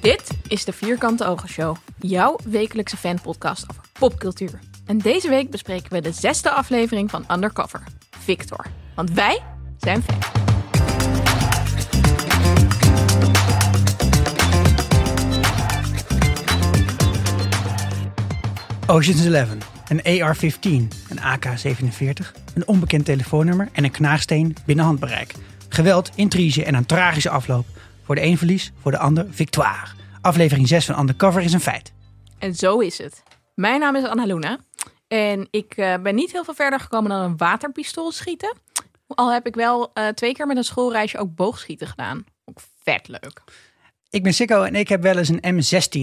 Dit is de Vierkante Ogen Show, jouw wekelijkse fanpodcast over popcultuur. En deze week bespreken we de zesde aflevering van Undercover, Victor. Want wij zijn fan. Ocean's 11, een AR-15, een AK-47, een onbekend telefoonnummer en een knaagsteen binnen handbereik. Geweld, intrige en een tragische afloop. Voor de een verlies, voor de ander victoire. Aflevering 6 van Undercover is een feit. En zo is het. Mijn naam is Anna Luna. En ik eh, ben niet heel veel verder gekomen dan een waterpistool schieten. Al heb ik wel eh, twee keer met een schoolreisje ook boogschieten gedaan. Ook vet leuk. Ik ben Sikko en ik heb wel eens een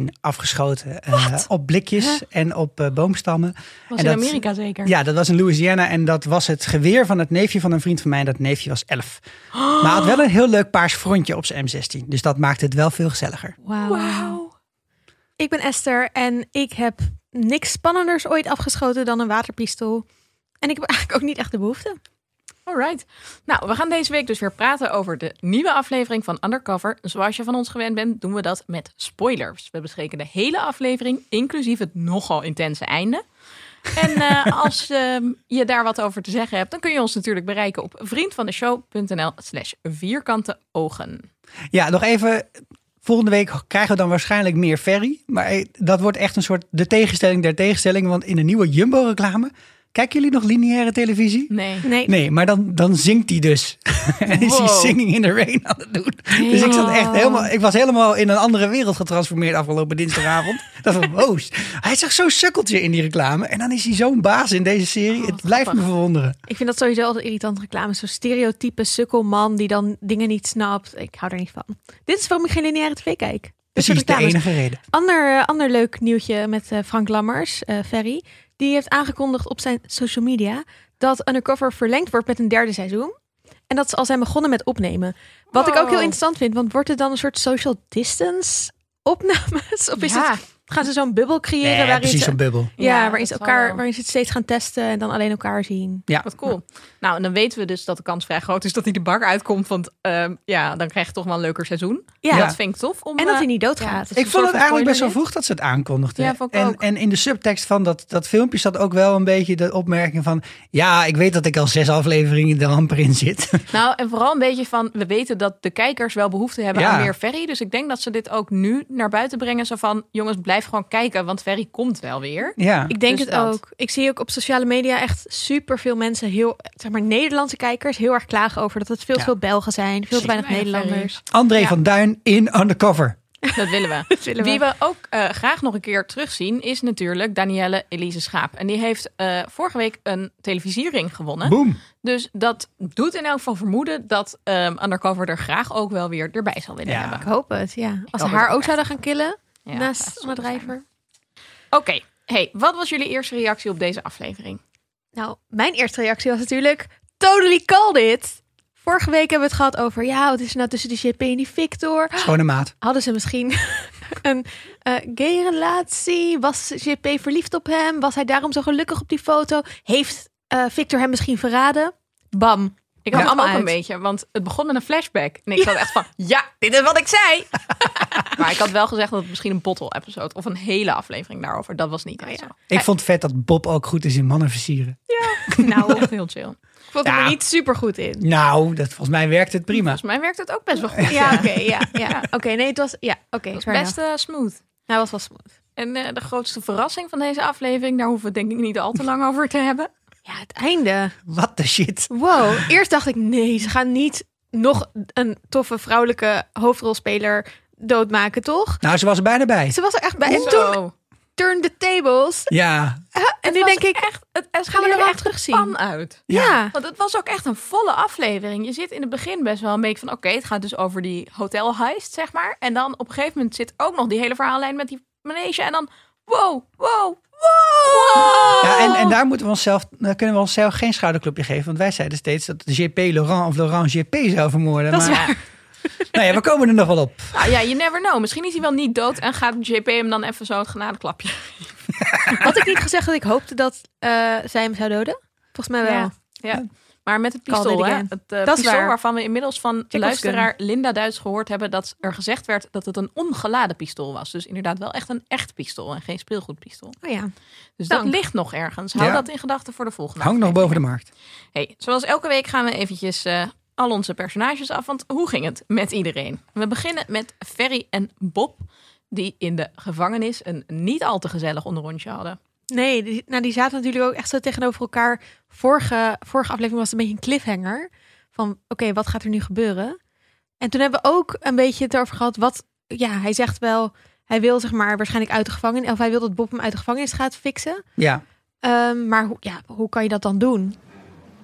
M16 afgeschoten. eh, op blikjes en op eh, boomstammen. Was En in dat- Amerika zeker? Ja, dat was in Louisiana en dat was het geweer van het neefje van een vriend van mij. En dat neefje was 11. Maar had wel een heel leuk paars frontje op zijn M16. Dus dat maakte het wel veel gezelliger. Wauw. Wauw. Ik ben Esther en ik heb niks spannenders ooit afgeschoten dan een waterpistool. En ik heb eigenlijk ook niet echt de behoefte. Alright. Nou, we gaan deze week dus weer praten over de nieuwe aflevering van Undercover. Zoals je van ons gewend bent, doen we dat met spoilers. We bespreken de hele aflevering, inclusief het nogal intense einde. En eh, als ehm, je daar wat over te zeggen hebt, dan kun je ons natuurlijk bereiken op vriendvandeshow.nl slash vierkante ogen. Ja, nog even. Volgende week krijgen we dan waarschijnlijk meer Ferry. Maar eh, dat wordt echt een soort de tegenstelling der tegenstellingen. Want in een nieuwe Jumbo-reclame. Kijken jullie nog lineaire televisie? Nee. Nee. Nee, maar dan, dan zingt hij dus. en is hij. Singing in the Rain aan het doen. Dus ik, zat echt helemaal, ik was helemaal in een andere wereld getransformeerd afgelopen dinsdagavond. dat van, wow, hij echt zo'n sukkeltje in die reclame. En dan is hij zo'n baas in deze serie. Oh, het blijft me verwonderen. Ik vind dat sowieso altijd irritant reclame. Zo'n stereotype sukkelman die dan dingen niet snapt. Ik hou er niet van. Dit is waarom ik geen lineaire tv kijk. Precies de enige reden. Ander, ander leuk nieuwtje met eh, Frank Lammers, eh, Ferry. Die heeft aangekondigd op zijn social media dat Undercover verlengd wordt met een derde seizoen. En dat ze al zijn begonnen met opnemen. Wat ik ook heel interessant vind, want wordt het dan een soort social distance opnames? Of is Ja. het, gaan ze zo'n bubbel creëren Nee, waarin, precies ze, zo'n bubbel. ja, Ja, waarin, ze elkaar, wel. waarin ze het steeds gaan testen en dan alleen elkaar zien? Ja, Wat cool. Nou, en dan weten we dus dat de kans vrij groot is dat hij de bak uitkomt. Want ehm, ja, dan krijg je toch wel een leuker seizoen. Ja. Dat vind ik tof. Om, En dat eh, hij niet doodgaat. is Ik vond het eigenlijk best wel vroeg dat ze het aankondigden. Ja, vond ik en, ook. en in de subtekst van dat, dat filmpje zat ook wel een beetje de opmerking van... Ja, ik weet dat ik al zes afleveringen er amper in zit. Nou, en vooral een beetje van, we weten dat de kijkers wel behoefte hebben Ja. aan meer Ferry. Dus ik denk dat ze dit ook nu naar buiten brengen. Zo van, jongens, blijf gewoon kijken, want Ferry komt wel weer. ja. Ik denk Dus het dat. ook. Ik zie ook op sociale media echt super veel mensen, heel, zeg maar Nederlandse kijkers, heel erg klagen over dat het veel te Ja. veel Belgen zijn, veel te weinig Nederlanders. André Ja. van Duin in Undercover. Dat willen we. Dat willen we. Wie we ook eh, graag nog een keer terugzien, is natuurlijk Danielle Elise Schaap. En die heeft eh, vorige week een televisiering gewonnen. Boom. Dus dat doet in elk geval vermoeden dat ehm, Undercover er graag ook wel weer erbij zal willen Ja. hebben. Ik hoop het, ja. Als ze haar ook zouden gaan killen, Ja, naast Anna. Drijver. Oké, hey, wat was jullie eerste reactie op deze aflevering? Nou, mijn eerste reactie was natuurlijk, totally called it. Vorige week hebben we het gehad over, ja, wat is er nou tussen die JP en die Victor? Schone maat. Hadden ze misschien een eh gay relatie? Was JP verliefd op hem? Was hij daarom zo gelukkig op die foto? Heeft eh, Victor hem misschien verraden? Bam. Ik had Ja. hem ook Allemaal een beetje, want het begon met een flashback. En ik zat echt van, ja, dit is wat ik zei. maar ik had wel gezegd dat het misschien een bottle-episode of een hele aflevering daarover. Dat was niet echt zo. Ik vond het vet dat Bob ook goed is in mannen versieren. Nou, Echt heel chill. ik vond hem Ja. er niet super goed in. Nou, dat, volgens mij werkt het prima. Volgens mij werkt het ook best wel goed. Ja, oké, ja, ja. Oké, nee, het was, ja, oké. Was best eh, smooth. Hij was wel smooth. En eh, de grootste verrassing van deze aflevering, daar hoeven we het denk ik niet al te lang over te hebben. Ja, het einde. Wat de shit. Wow. Eerst dacht ik, nee, ze gaan niet nog een toffe vrouwelijke hoofdrolspeler doodmaken, toch? Nou, ze was er bijna bij. Ze was er echt bij. En toen Zo. turned the tables. Ja, En nu denk ik, echt, het gaan we er wel echt terugzien? pan uit. ja. Want het was ook echt een volle aflevering. Je zit in het begin best wel een beetje van... oké, het gaat dus over die hotelheist, zeg maar. En dan op een gegeven moment zit ook nog die hele verhaallijn met die manege. En dan, wow, wow, wow. ja en, en daar moeten we onszelf, daar kunnen we onszelf geen schouderklopje geven. Want wij zeiden steeds dat de GP Laurent of Laurent GP zou vermoorden. Dat is maar, Ja. Nou ja, we komen er nog wel op. Nou ja, you never know. Misschien is hij wel niet dood en gaat JP hem dan even zo het genadeklapje. Had ik niet gezegd dat ik hoopte dat eh, zij hem zou doden? Volgens mij wel. Ja. Maar met het pistool, hè? het uh, Dat is pistool waar. waarvan we inmiddels van Check luisteraar Linda Duits gehoord hebben dat er gezegd werd dat het een ongeladen pistool was. Dus inderdaad wel echt een echt pistool en geen speelgoedpistool. Oh ja. Dus Dank. dat ligt nog ergens. Hou Ja. dat in gedachten voor de volgende. Hangt nog boven de markt. Hey, zoals elke week gaan we eventjes eh, al onze personages af. Want hoe ging het met iedereen? We beginnen met Ferry en Bob, die in de gevangenis een niet al te gezellig onderrondje hadden. Nee, die, nou, die zaten natuurlijk ook echt zo tegenover elkaar. Vorige, vorige aflevering was het een beetje een cliffhanger. Van oké, wat gaat er nu gebeuren? En toen hebben we ook een beetje het over gehad. Wat, ja, hij zegt wel, hij wil zeg maar waarschijnlijk uit de gevangenis. Of hij wil dat Bob hem uit de gevangenis gaat fixen. Ja, Ehm, maar hoe, ja, hoe kan je dat dan doen?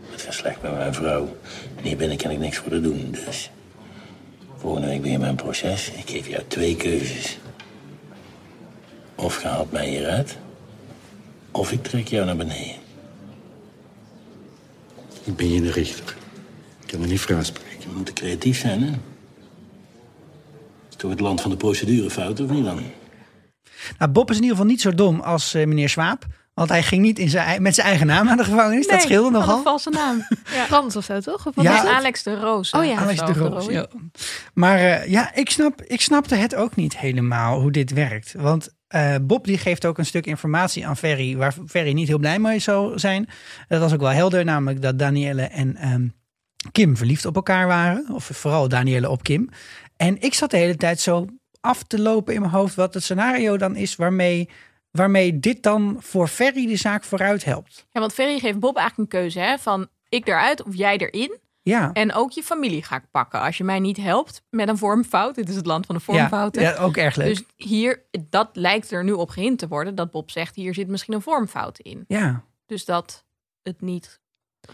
Het gaat slecht met mijn vrouw. En hier binnen kan ik niks voor haar doen, dus... Volgende week weer mijn proces. Ik geef jou twee keuzes. Of je haalt mij hieruit... of ik trek jou naar beneden. Ik ben je de richter. Ik kan me niet vraagspreken. Je moet creatief zijn, hè? Is toch het land van de procedurefout, of niet dan? nou, Bob is in ieder geval niet zo dom als eh, meneer Swaap. Want hij ging niet in zijn, met zijn eigen naam naar de gevangenis. dat scheelde Wat een nogal. valse naam. Frans of zo, toch? Of Ja. Alex de Roos. Oh ja. Alex de. Roos. Ja. Maar eh, ja, ik, snap, ik snapte het ook niet helemaal hoe dit werkt. Want eh, Bob die geeft ook een stuk informatie aan Ferry... waar Ferry niet heel blij mee zou zijn. Dat was ook wel helder, namelijk dat Danielle en ehm, Kim verliefd op elkaar waren. Of vooral Danielle op Kim. En ik zat de hele tijd zo af te lopen in mijn hoofd... wat het scenario dan is waarmee, waarmee dit dan voor Ferry de zaak vooruit helpt. Ja, want Ferry geeft Bob eigenlijk een keuze hè, van ik eruit of jij erin. Ja, En ook je familie ga ik pakken. Als je mij niet helpt met een vormfout. Dit is het land van de ja, vormfouten. ja, ook erg leuk. Dus hier, dat lijkt er nu op gehind te worden. Dat Bob zegt, hier zit misschien een vormfout in. ja. Dus dat het niet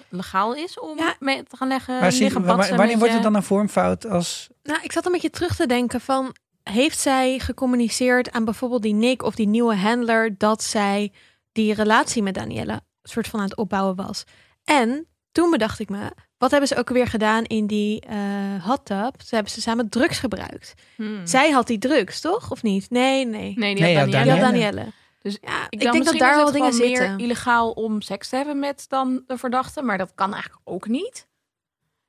legaal is om Ja. mee te gaan leggen. Zie- liggen wanneer wordt het dan een vormfout als... Nou, ik zat een beetje terug te denken van... Heeft zij gecommuniceerd aan bijvoorbeeld die Nick of die nieuwe handler... dat zij die relatie met Danielle soort van aan het opbouwen was? En toen bedacht ik me... Wat hebben ze ook weer gedaan in die eh hot tub? Ze hebben ze samen drugs gebruikt. Hmm. Zij had die drugs, toch? Of niet? Nee, nee. Nee, die Nee, had ja, Danielle. Die had Danielle. Dus Ja, ik, ik, denk dat daar wel dingen meer zitten. illegaal om seks te hebben met dan de verdachte. Maar dat kan eigenlijk ook niet.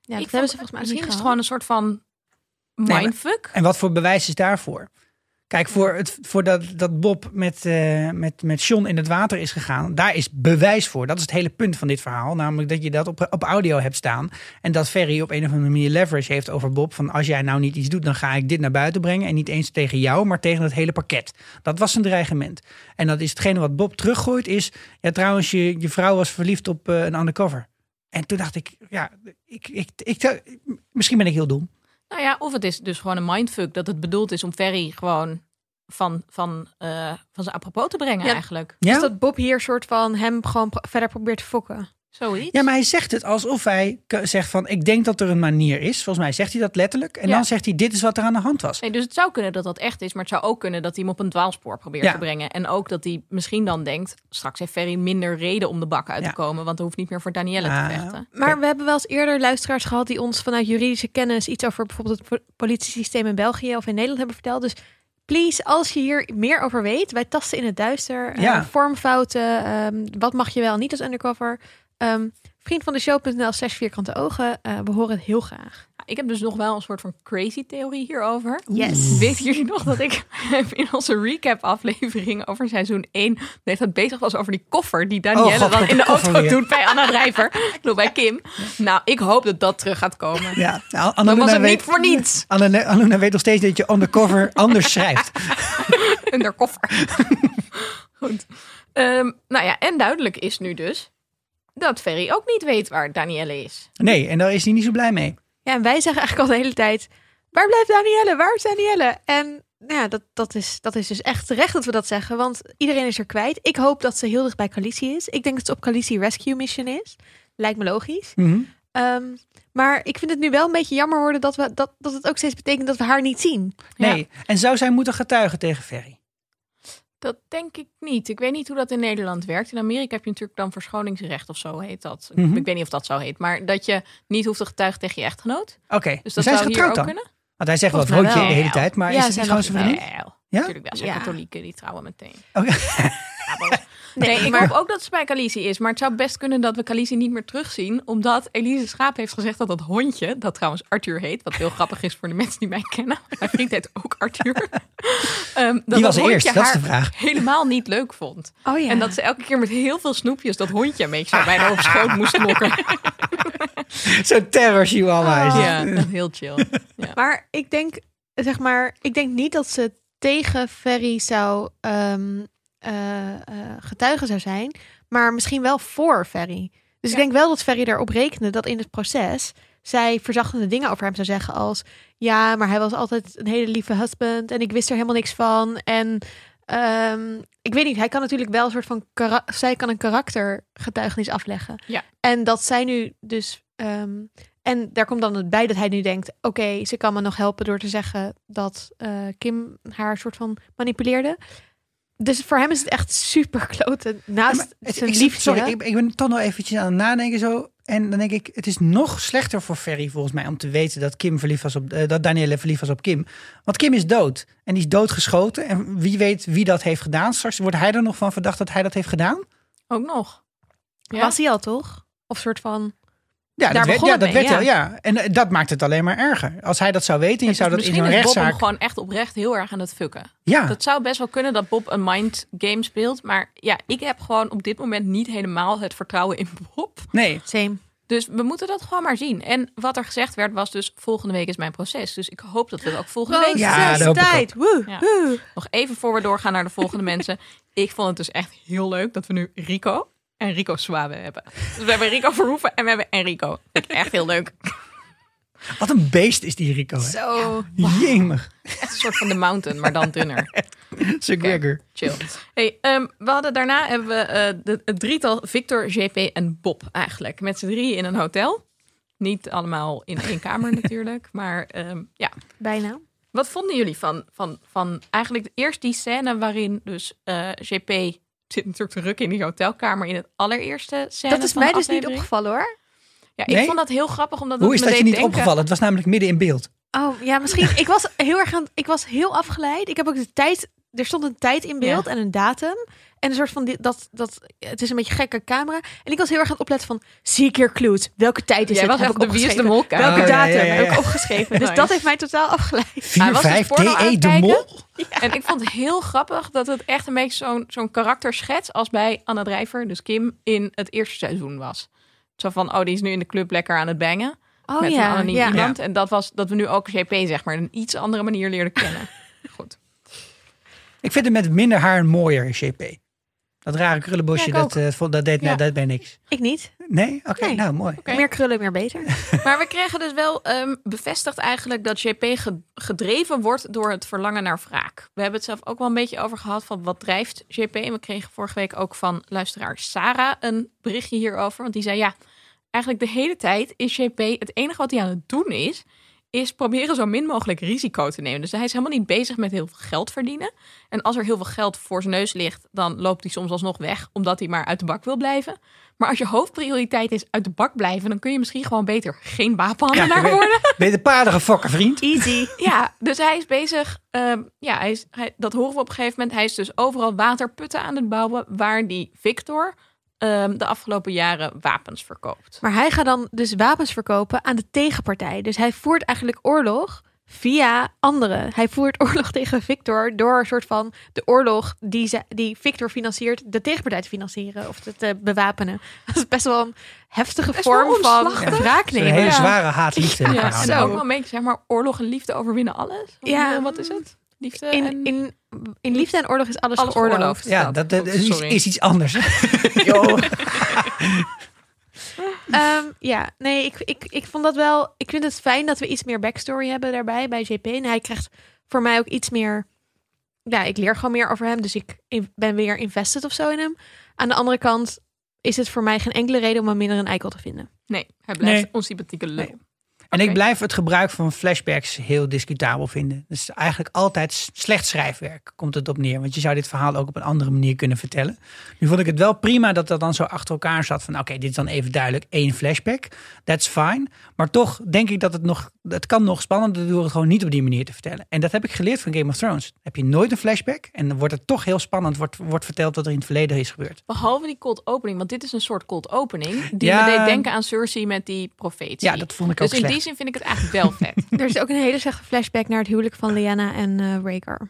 Ja, dat ik hebben vond- ze volgens mij Misschien is het gewoon een soort van maar- mindfuck. En wat voor bewijs is daarvoor? Kijk, voor, het, voor dat, Bob met, eh met, met John in het water is gegaan, daar is bewijs voor. Dat is het hele punt van dit verhaal. Namelijk dat je dat op, op audio hebt staan. En dat Ferry op een of andere manier leverage heeft over Bob. Van als jij nou niet iets doet, dan ga ik dit naar buiten brengen. En niet eens tegen jou, maar tegen het hele pakket. Dat was een dreigement. En dat is hetgene wat Bob teruggooit is. Ja, trouwens, je, je vrouw was verliefd op eh, een undercover. En toen dacht ik, ja, ik, ik, ik, misschien ben ik heel dom. Of het is dus gewoon een mindfuck. Dat het bedoeld is om Ferry gewoon van, van, eh, van zijn apropos te brengen Ja. eigenlijk. Ja? Dus dat Bob hier soort van hem gewoon pro- verder probeert te fokken. Zoiets. Ja, maar hij zegt het alsof hij zegt van ik denk dat er een manier is. Volgens mij zegt hij dat letterlijk. En Ja. dan zegt hij dit is wat er aan de hand was. Nee, dus het zou kunnen dat dat echt is, maar het zou ook kunnen dat hij hem op een dwaalspoor probeert Ja. te brengen. En ook dat hij misschien dan denkt, straks heeft Ferry minder reden om de bak uit Ja. te komen, want hij hoeft niet meer voor Danielle Ah. te vechten. Maar we hebben wel eens eerder luisteraars gehad die ons vanuit juridische kennis iets over bijvoorbeeld het po- politiesysteem in België of in Nederland hebben verteld. Dus please, als je hier meer over weet, wij tasten in het duister. eh, Ja. vormfouten, ehm, wat mag je wel niet als undercover. Ehm vriend van de show.nl slash vierkante ogen. eh, we horen het heel graag. Ik heb dus nog wel een soort van crazy theorie hierover. Yes. Weten jullie nog dat ik in onze recap aflevering over seizoen 1 dat het bezig was over die koffer die Danielle Oh, God, dan in de auto weer. doet bij Anna Drijver. Ik bedoel, bij Kim. Nou, ik hoop dat dat terug gaat komen. Ja, nou, Dan was het weet, niet voor niets. Anne- Annalena weet nog steeds dat je undercover anders schrijft. in de koffer. Goed. Ehm, nou ja, en duidelijk is nu dus dat Ferry ook niet weet waar Danielle is. Nee, en daar is hij niet zo blij mee. Ja, en wij zeggen eigenlijk al de hele tijd, waar blijft Danielle? Waar is Danielle? En nou ja, dat, dat, is, dat is dus echt terecht dat we dat zeggen, want iedereen is er kwijt. Ik hoop dat ze heel dicht bij Khaleesi is. Ik denk dat ze op Khaleesi Rescue Mission is. Lijkt me logisch. Mhm. Ehm, maar ik vind het nu wel een beetje jammer worden dat, we, dat, dat het ook steeds betekent dat we haar niet zien. Nee, en zou zij moeten getuigen tegen Ferry? Dat denk ik niet. Ik weet niet hoe dat in Nederland werkt. In Amerika heb je natuurlijk dan verschoningsrecht of zo heet dat. Mhm. Ik weet niet of dat zo heet. Maar dat je niet hoeft te getuigen tegen je echtgenoot. Oké, Dus dat zijn ze zou hier getrouwd ook dan? kunnen. Want hij zegt wel vrootje de hele tijd, maar Ja, is het niet gewoon zijn vriendin? Ja? Natuurlijk wel. Zijn Ja. katholieken die trouwen meteen. Oké. Bos. Nee, ik hoop ook dat ze bij Khaleesi is. Maar het zou best kunnen dat we Khaleesi niet meer terugzien. Omdat Elise Schaap heeft gezegd dat dat hondje, dat trouwens Arthur heet. Wat heel grappig is voor de mensen die mij kennen. Mijn vriend heet ook Arthur. Ehm, dat Die was dat eerst, hondje dat is de haar vraag. helemaal niet leuk vond. Oh ja. En dat ze elke keer met heel veel snoepjes dat hondje een beetje zo bijna op schoot moest knokken. Zo'n terror chihuahua is het. Ja, heel chill. Ja. Maar ik denk, zeg maar, ik denk niet dat ze tegen Ferry zou ehm, eh, getuigen zou zijn, maar misschien wel voor Ferry. Dus ik denk wel dat Ferry erop rekende dat in het proces zij verzachtende dingen over hem zou zeggen als ja, maar hij was altijd een hele lieve husband en ik wist er helemaal niks van en ehm, ik weet niet, hij kan natuurlijk wel een soort van zij kan een karaktergetuigenis afleggen. Ja. En dat zij nu dus ehm, en daar komt dan het bij dat hij nu denkt: oké, ze kan me nog helpen door te zeggen dat eh, Kim haar soort van manipuleerde. Dus voor hem is het echt super kloten. Ja, Naast het- zijn liefde. sorry, ik, ik ben toch nog eventjes aan het nadenken zo. En dan denk ik, het is nog slechter voor Ferry volgens mij om te weten dat Kim verliefd was op eh, dat Danielle verliefd was op Kim. Want Kim is dood en die is doodgeschoten. En wie weet wie dat heeft gedaan. Straks wordt hij er nog van verdacht dat hij dat heeft gedaan. Ook nog. Ja. Was hij al toch? Of soort van. Ja, Daar dat werd, begon ja, dat mee, werd ja. wel, ja. En eh, dat maakt het alleen maar erger. Als hij dat zou weten, en je zou dat in misschien een is Bob rechtszaak. hem gewoon echt oprecht heel erg aan het fucken. Ja, Dat zou best wel kunnen dat Bob een mind game speelt. Maar ja, ik heb gewoon op dit moment niet helemaal het vertrouwen in Bob. nee. Same. Dus we moeten dat gewoon maar zien. En wat er gezegd werd was dus volgende week is mijn proces. Dus ik hoop dat we het ook volgende week Ja, dat ik ook. tijd. Woe, Ja. woe. Nog even voor we doorgaan naar de volgende mensen. Ik vond het dus echt heel leuk dat we nu Rico en Rico Suave hebben. Dus we hebben Rico Verhoeven en we hebben Enrico. Vind ik echt heel leuk. Wat een beest is die Rico. Hè? Zo. Jemig. Echt een soort van The Mountain, maar dan dunner. Sir Gregor. Chill. Hey, ehm, we hadden daarna hebben we eh, de, het drietal Victor, JP en Bob eigenlijk. Met z'n drieën in een hotel. Niet allemaal in één kamer natuurlijk. Maar ehm, ja, Bijna. wat vonden jullie van, van, van eigenlijk eerst die scène waarin dus eh, JP zit natuurlijk te rukken in die hotelkamer in het allereerste scène Dat is van mij dus niet opgevallen hoor. Ja, ik Nee? vond dat heel grappig omdat Hoe het is me dat je deed niet denken- opgevallen? Het was namelijk midden in beeld. Oh ja, misschien. ik was heel erg aan. Ik was heel afgeleid. Ik heb ook de tijd. Er stond een tijd in beeld Ja. en een datum. En een soort van dit, dat, dat. Het is een beetje gekke camera. En ik was heel erg aan het opletten van. Zie ik hier clues? Welke tijd is Jij het? was Heb ik de wie is de opgeschreven. mol. Welke Oh, ja, datum ja, ja, heb ik opgeschreven? Dus dat heeft mij totaal afgeleid. 4, was dus 5, porno aan DE de mol. En ik vond het heel grappig dat het echt een beetje zo'n zo'n karakterschets als bij Anna Drijver, dus Kim, in het eerste seizoen was. Zo van, oh, die is nu in de club lekker aan het bangen Oh met een ja, anoniem ja. iemand. En dat was dat we nu ook JP, zeg maar, een iets andere manier leerden kennen. Goed. Ik vind het met minder haar mooier, JP. Dat rare krullenbosje, Ja, dat, eh, dat deed mij Ja. dat bij niks. Ik niet. Nee? Oké, Nee. nou mooi. Meer krullen, meer beter. Maar we kregen dus wel ehm, bevestigd eigenlijk dat JP ge- gedreven wordt door het verlangen naar wraak. We hebben het zelf ook wel een beetje over gehad van wat drijft JP. En we kregen vorige week ook van luisteraar Sarah een berichtje hierover. Want die zei ja, eigenlijk de hele tijd is JP het enige wat hij aan het doen is, is proberen zo min mogelijk risico te nemen. Dus hij is helemaal niet bezig met heel veel geld verdienen. En als er heel veel geld voor zijn neus ligt, dan loopt hij soms alsnog weg, omdat hij maar uit de bak wil blijven. Maar als je hoofdprioriteit is uit de bak blijven, dan kun je misschien gewoon beter geen wapenhandelaar Ja, worden. Ben je de paarden gefokken, vriend? Easy. Ja, dus hij is bezig. ehm, ja, hij is, hij, dat horen we op een gegeven moment. Hij is dus overal waterputten aan het bouwen, waar die Victor de afgelopen jaren wapens verkoopt. Maar hij gaat dan dus wapens verkopen aan de tegenpartij. Dus hij voert eigenlijk oorlog via anderen. Hij voert oorlog tegen Victor door een soort van de oorlog die, ze, die Victor financiert, de tegenpartij te financieren of te, te bewapenen. Dat is best wel een heftige Best wel vorm van wraak Een hele Ja. zware haat-liefde. Ja, en ook wel een beetje, zeg maar, oorlog en liefde overwinnen alles. Of, Ja. wat is het? Liefde In, en... in, in liefde en oorlog is alles, Alles geoorloofd. geoorloofd. Ja, dat, dat is, Sorry. is iets anders. Ehm, ja, nee, ik, ik, ik vond dat wel. Ik vind het fijn dat we iets meer backstory hebben daarbij bij JP. En hij krijgt voor mij ook iets meer. Ja, ik leer gewoon meer over hem. Dus ik in- ben weer invested of zo in hem. Aan de andere kant is het voor mij geen enkele reden om hem minder een eikel te vinden. Nee, hij blijft Nee. onsympathieke lul. Nee. En ik blijf het gebruik van flashbacks heel discutabel vinden. Dus eigenlijk altijd slecht schrijfwerk komt het op neer. Want je zou dit verhaal ook op een andere manier kunnen vertellen. Nu vond ik het wel prima dat dat dan zo achter elkaar zat. Van oké, dit is dan even duidelijk één flashback. That's fine. Maar toch denk ik dat het nog het kan nog spannender door het gewoon niet op die manier te vertellen. En dat heb ik geleerd van Game of Thrones. Heb je nooit een flashback en dan wordt het toch heel spannend, wordt, wordt verteld wat er in het verleden is gebeurd. Behalve die cold opening, want dit is een soort cold opening. Die Ja. me deed denken aan Cersei met die profetie. Ja, dat vond ik ook Dus in slecht. die zin vind ik het eigenlijk wel vet. Er is ook een hele slechte flashback naar het huwelijk van Lyanna en eh Rhaegar.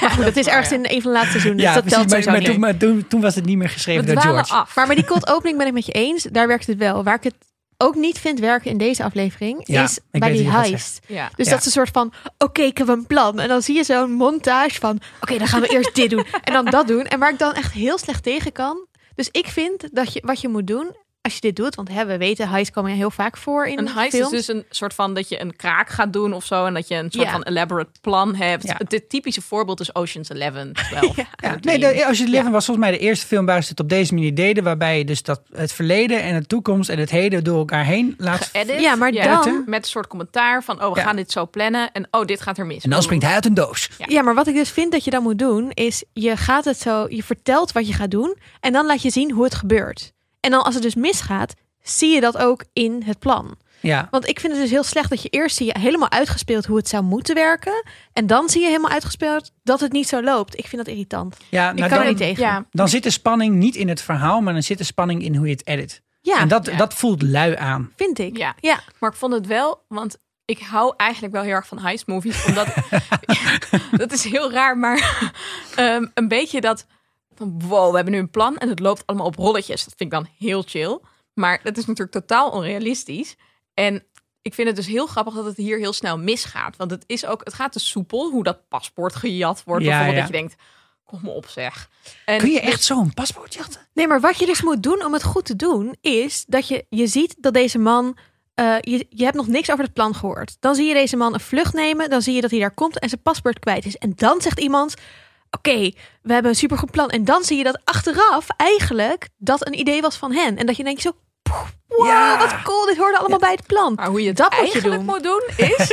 ja, Dat is ergens in een van de laatste seizoenen. dus dat precies, telt maar, maar, toen, maar toen, toen was het niet meer geschreven door George. af. Maar met die cold opening ben ik met je eens. Daar werkt het wel. Waar ik het ook niet vind werken in deze aflevering, Ja, is bij die heist. Ja. Dus Ja. dat is een soort van, oké, ik heb een plan. En dan zie je zo'n montage van, oké, dan gaan we eerst dit doen. En dan dat doen. En waar ik dan echt heel slecht tegen kan. Dus ik vind dat je, wat je moet doen, als je dit doet. Want hè, we weten, heists komen heel vaak voor in Een heist films. is dus een soort van dat je een kraak gaat doen of zo. En dat je een soort Ja. van elaborate plan hebt. Ja. Het typische voorbeeld is Ocean's Eleven. 12, Ja. Ja, 13. nee, de, Ocean's Eleven was volgens mij de eerste film waar ze het op deze manier deden. Waarbij je dus dat het verleden en de toekomst en het heden door elkaar heen laat. Geëdit. Ja, maar dan- Met een soort commentaar van, oh, we Ja. gaan dit zo plannen. En oh, dit gaat er mis. En dan springt hij uit een doos. Ja. Ja, maar wat ik dus vind dat je dan moet doen, is je gaat het zo, je vertelt wat je gaat doen en dan laat je zien hoe het gebeurt. En dan als het dus misgaat, zie je dat ook in het plan. Ja, Want ik vind het dus heel slecht dat je eerst zie je helemaal uitgespeeld hoe het zou moeten werken. En dan zie je helemaal uitgespeeld dat het niet zo loopt. Ik vind dat irritant. ja Ik nou, kan er dan, niet tegen. Ja, dan zit de spanning niet in het verhaal, maar dan zit de spanning in hoe je het edit. Ja, en dat, ja. dat voelt lui aan. vind ik. Ja. ja. maar ik vond het wel, want ik hou eigenlijk wel heel erg van heist movies. Omdat, dat is heel raar, maar ehm, een beetje dat van wow, we hebben nu een plan en het loopt allemaal op rolletjes. Dat vind ik dan heel chill. Maar dat is natuurlijk totaal onrealistisch. En ik vind het dus heel grappig dat het hier heel snel misgaat. Want het is ook, het gaat te soepel hoe dat paspoort gejat wordt. Ja, bijvoorbeeld ja. dat je denkt, kom op zeg. En Kun je echt zo'n paspoort jatten? Nee, maar wat je dus moet doen om het goed te doen, is dat je, je ziet dat deze man. eh, je, je hebt nog niks over het plan gehoord. Dan zie je deze man een vlucht nemen. Dan zie je dat hij daar komt en zijn paspoort kwijt is. En dan zegt iemand: Oké, we hebben een supergoed plan. En dan zie je dat achteraf eigenlijk dat een idee was van hen. En dat je denkt zo. "Poeh, Wow, Ja. wat cool, dit hoorde allemaal bij het plan. Maar hoe je het Dat moet je eigenlijk doen. moet doen is,